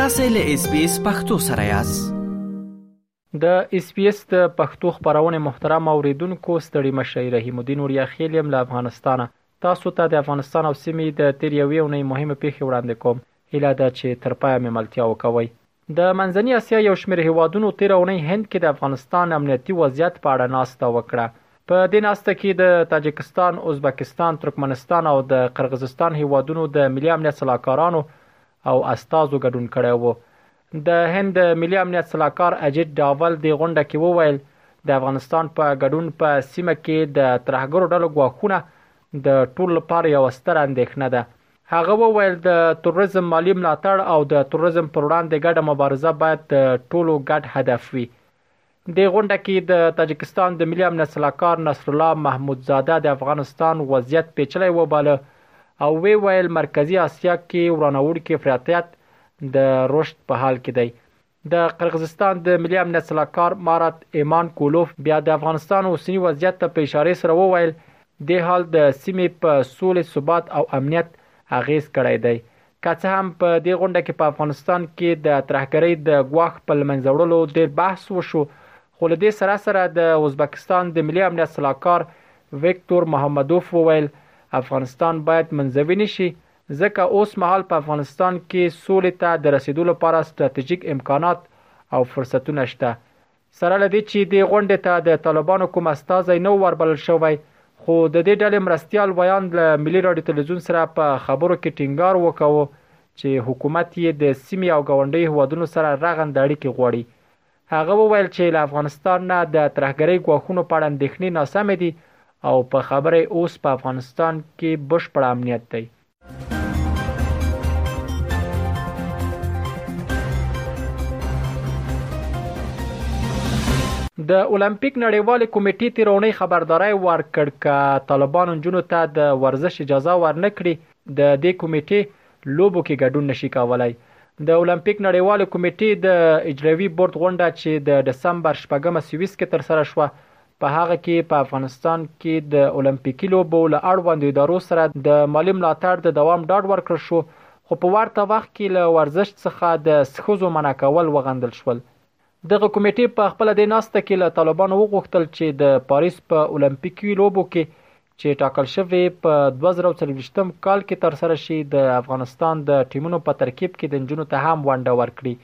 تاسو له اس بي اس پختو سره یاست د اس پی اس د پښتو خبرونه محترم اوریدونکو ستړي مشي رحیم الدین اوریا خیلیم له افغانستانه تاسو ته د افغانستان او سیمې د تیر یوې اونۍ مهمه پیښه وړاندې کوم هیله ده چې تر پایه مې ملتیا وکوی. د منځني اسیا یو شمېر هېوادونو تېره اونۍ هند کې د افغانستان امنیتي وضعیت په اړه ناسته وکړه. په دې ناسته کې د تاجکستان، ازبکستان، ترکمنستان او د قرغزستان هېوادونو د ملي امنیت سلاکارانو او استازو ګډون کړی و. د هند د ملي امنیت سلاکار اجیت ډاول دې غونډه کې وویل، د افغانستان په ګډون په سیمه کې د ترهګرو ډلو ګواښونه د ټولو لپاره یوه ستره اندېښنه ده. هغه وویل د تروریزم مالي ملاتړ او د تروریزم پر وړاندې ګډه مبارزه باید د ټولو ګډ هدف وي. دې غونډه کې د تاجکستان د ملي امنیت سلاکار نصرالله محمودزاده د افغانستان وضعیت پیچلی وباله او ویې ویل مرکزي اسیا کې ورانوونکي افراطیت د رشد په حال کې دی د قرغزستان د ملي امنیت سلاکار مارات ایمان کولوف بیا د افغانستان اوسنی وضعیت ته په اشاره سره وویل د حال د سیمې په سولې ثبات او امنیت اغیز کړی دی که څه هم په دې غونډه کې په افغانستان کې د ترهګرۍ د ګواښ په لمنځه وړلو ډیر بحث وشو خو له دې سره سره د ازبکستان د ملي امنیت سلاکار ویکتور محمدوف وویل افغانستان باید منځوي نشي ځکه اوس مهال په افغانستان کې سولې ته د رسېدو لپاره ستراتیژیک امکانات او فرصتونه شته. سره له دې چې دې غونډې ته د طالبانو کوم استازی نه و وربلل شوی، خو د دې ډلې مرستیال ویاند له ملي راډیو تلویزیون سره په خبرو کې ټینګار وکاوه چې حکومت یې د سیمې او ګاونډیو هېوادونو سره رغنده اړیکې غواړي هغه وویل چې له افغانستان نه د ترهګرۍ ګواښونو په اړه اندېښنې ناسمې دي او په خبره یې اوس په افغانستان کې بشپړ امنیت دی. د المپیک نړیوالې کمېټې تېره اونۍ خبرداری ورکړ، که طالبان نجونو ته د ورزش اجازه ورنه کړي، د دې کمېټې لوبو کې ګډون نشي کولای. د المپیک نړیوالې کمېټې د اجروي بورد غونډه چې د ډسمبر شپږمه سویس کې ترسره شوه، په هغه کې په افغانستان کې د المپیکي لوبو له اړوندو ادارو سره د مالي ملاتړ د دوام ډاډ ورکړل شو، خو په ورته وخت کې له ورزش څخه د ښځو منع کول وغندل شول. دغه کمېټې په خپله دې ناسته کې له طالبانو وغوښتل چې د پاریس په اولمپیکي لوبو کې چې ټاکل شوې په 2024 کال کې ترسره شي د افغانستان د ټیمونو په ترکیب کې د نجونو ته هم ونډه ورکړي.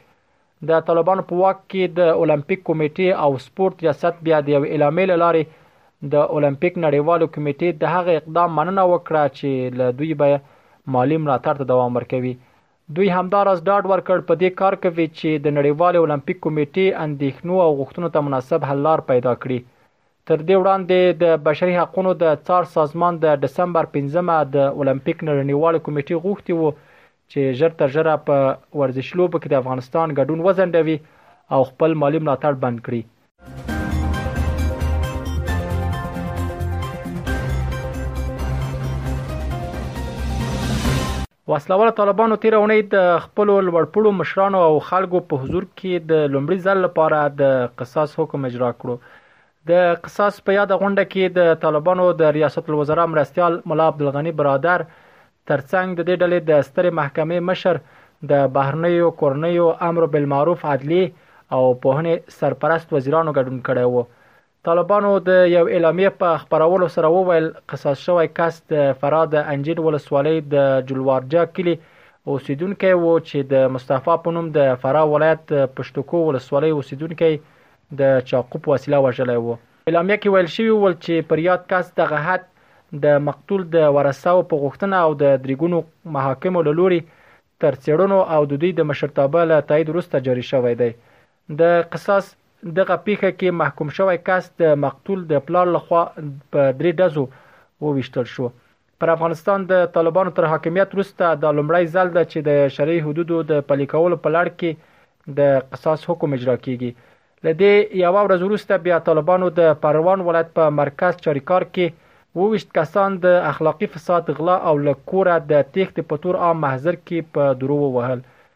د طالبانو په واک کې د اولمپیک کمېټې او سپورت ریاست بیا د یوې اعلامیې له لارې د اولمپیک نړیوالې کمېټې د هغه اقدام مننه وکړه چې له دوی به مالي ملاتړ ته دوام ورکوي. دوی همداراز ډاډ ورکړ، په دې کار کوي چې د نړیوالې المپیک کمېټې اندېښنو او غوښتنو ته مناسب حل لار پیدا کړي. تر دې وړاندې د بشري حقونو د څار سازمان د ډسمبر پنځمه د المپیک نړنیوالې کمېټې غوښتي وو چې ژر تر ژره په ورزشي لوبو کې د افغانستان ګډون وځنډوي او خپل مالي ملاتړ بند کړي. وسله والو طالبانو تېره اونۍ د خپلو لوړپوړو مشرانو او خلکو په حضور کې د لومړي ځل لپاره د قصاص حکم اجرا کړو. د قصاص په یاده غونډه کې د طالبانو د ریاست الوزرا مرستیال ملا عبدالغني برادر ترڅنګ د دې ډلې د سترې محکمې مشر، د بهرنیو، کورنیو، امر بالمعروف، عدلیې او پوهنې سرپرست وزیرانو ګډون کړی و. طالبانو د یو اعلامیه په خبرولو سره وویل قصاص شوی کس د فراه د انجین ولسوالۍ د جلوارجا کلی اوسیدونکی و چې د مصطفی په نوم د فراه ولایت د پشتکو ولسوالۍ اوسیدونکی د چاقو په وسیله وژلی و. اعلامیه کې ویل شوي ول چې پر یاد کس دغه حد د مقتول د ورثاو په غوښتنه او د دریګونو محاکمو له لوري تر څیړنو او د دوی د مشرتابه له تایید وروسته جاري شوی دی. د قصاص دغه پیښه کې محکوم شوی کس د مقتول د پلار لخوا په درې ډزو وویشتل شو پر افغانستان د طالبانو تر حاکمیت وروسته دا لومړی ځل ده چې د شرعي حدودو د پلي کولو په لړ کې د قصاص حکم اجرا کیږي لدې یو ورځ وروسته بیا طالبانو د پروان ولایت په مرکز چاریکار کې وویشت کسان د اخلاقی فساد غلا او لکوره د تیښت په تور عام محضر کې په درو ووهل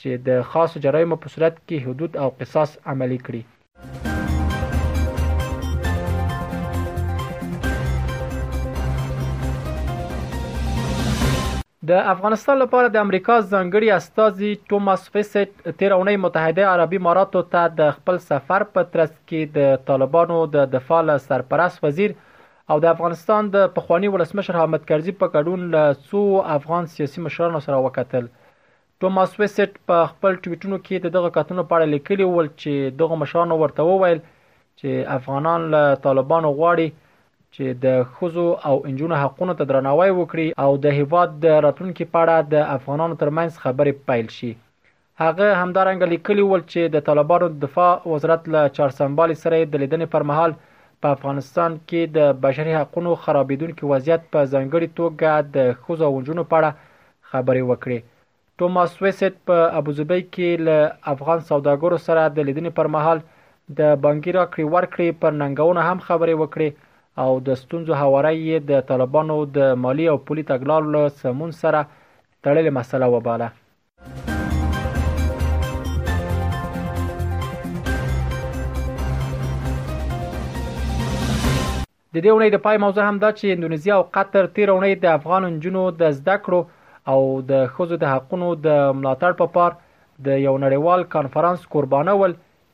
چې د خاصو جرایمو په صورت کې حدود او قصاص عملي کړي. د افغانستان لپاره د امریکا ځانګړي استازي توماس فیسټ تیر اونۍ متحده عربي اماراتو ته د خپل سفر په ترڅ کې د طالبانو د دفاع له سرپرست وزیر او د افغانستان د پخواني ولسمشر حامد کرزي په ګډون له څو افغان سیاسي مشرانو سره وکتل. توماس ویسټ په خپل ټویټونو کې د دغه کتنو په اړه لیکلي ول چې دغه مشرانو ورته وویل چې افغانان له طالبانو غواړي چې د ښځو او انجونو حقونو ته درناوی وکړي او د هیواد د راتلونکي په اړه د افغانانو ترمنځ خبرې پیل شي هغه همدارنګه لیکلي ول چې د طالبانو د دفاع وزارت له چارسمبالي سره د لیدنې پر مهال په افغانستان کې د بشري حقوقو خرابېدونکي وضعیت په ځانګړي توګه د ښځو او نجونو په اړه خبرې وکړې. توماس ویسیت په ابوظبۍ کې له افغان سوداګرو سره د لیدنې پر مهال د بانکي راکړې ورکړې پر ننګونو هم خبرې وکړې او د ستونزو هواری یې د طالبانو د مالي او پولي تګلارو له سمون سره تړلې مسله وباله. د دې اونۍ د پای موضوع هم دا چې اندونیزیا او قطر تیر اونۍ د افغان نجونو د زده کړو او د ښځو د حقونو د ملاتړ په پار د یو نړیوال کانفرنس قربانه ول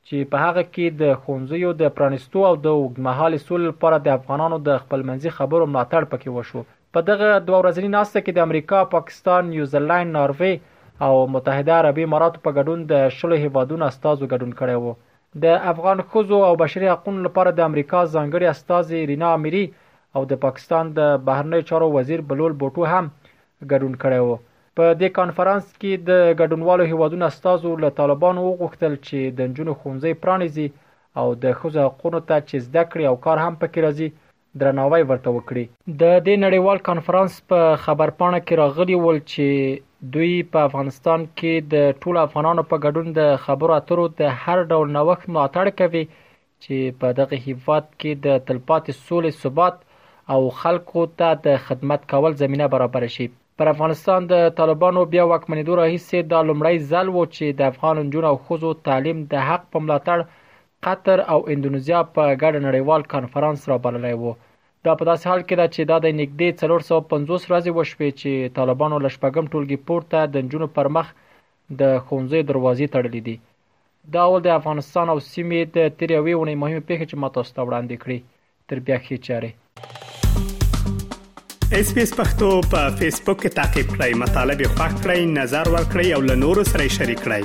چې په هغه کې د ښوونځیو د پرانیستو او د اوږدمهالې سولې لپاره د افغانانو د خپلمنځي خبرو ملاتړ پکې وشو په دغه دوه ورځنی ناسته کې د امریکا، پاکستان، نیوزیلند، ناروې او متحده عربي اماراتو په ګډون د شلو هیوادونو استازو ګډون کړی وو. د افغان ښځو او بشري حقونو لپاره د امریکا ځانګړي استازې رینا امیري او د پاکستان د بهرنیو چارو وزیر بلول بوټو هم ګډون کړی و. په دې کانفرنس کې د ګډونوالو هیوادونو استازو له طالبانو وغوښتل چې د نجونو ښوونځي پرانیزي او د ښځو حقونو ته چې زده کړې او کار هم پکې راځي درناوی ورته وکړي. د دې نړیوال کانفرانس په خبرپاڼه کې راغلي ول چې دوی په افغانستان کې د ټولو افغانانو په ګډون د خبرو اترو د هر ډول نوښت ملاتړ کوي چې په دغه هیواد کې د تلپاتې سولې، ثبات او خلکو ته د خدمت کول زمینه برابره شي. پر افغانستان د طالبانو بیا واکمنیدو راهیسې دا لومړی ځل و چې د افغان نجونو او ښځو تعلیم د حق په ملاتړ قطر او اندونیزیا په ګډه نړیوال کانفرنس را بللی وو دا په داسې حال کې ده چې دا د نږدې 350 ورځې وشوې چې طالبانو له شپږم ټولګي پورته د نجونو پر مخ د ښوونځیو دروازې تړلې دي دا اول د افغانستان او سیمې د تیر یوې اونۍ مهمې پیښې چې ما تاسو ته وړاندې کړې تر بیا ښې چارې اس پی اس پختو په فیسبوک کې تا کې پلی مطلب یو فاک کړئ نظر ور کړئ او له نورو سره شریک کړئ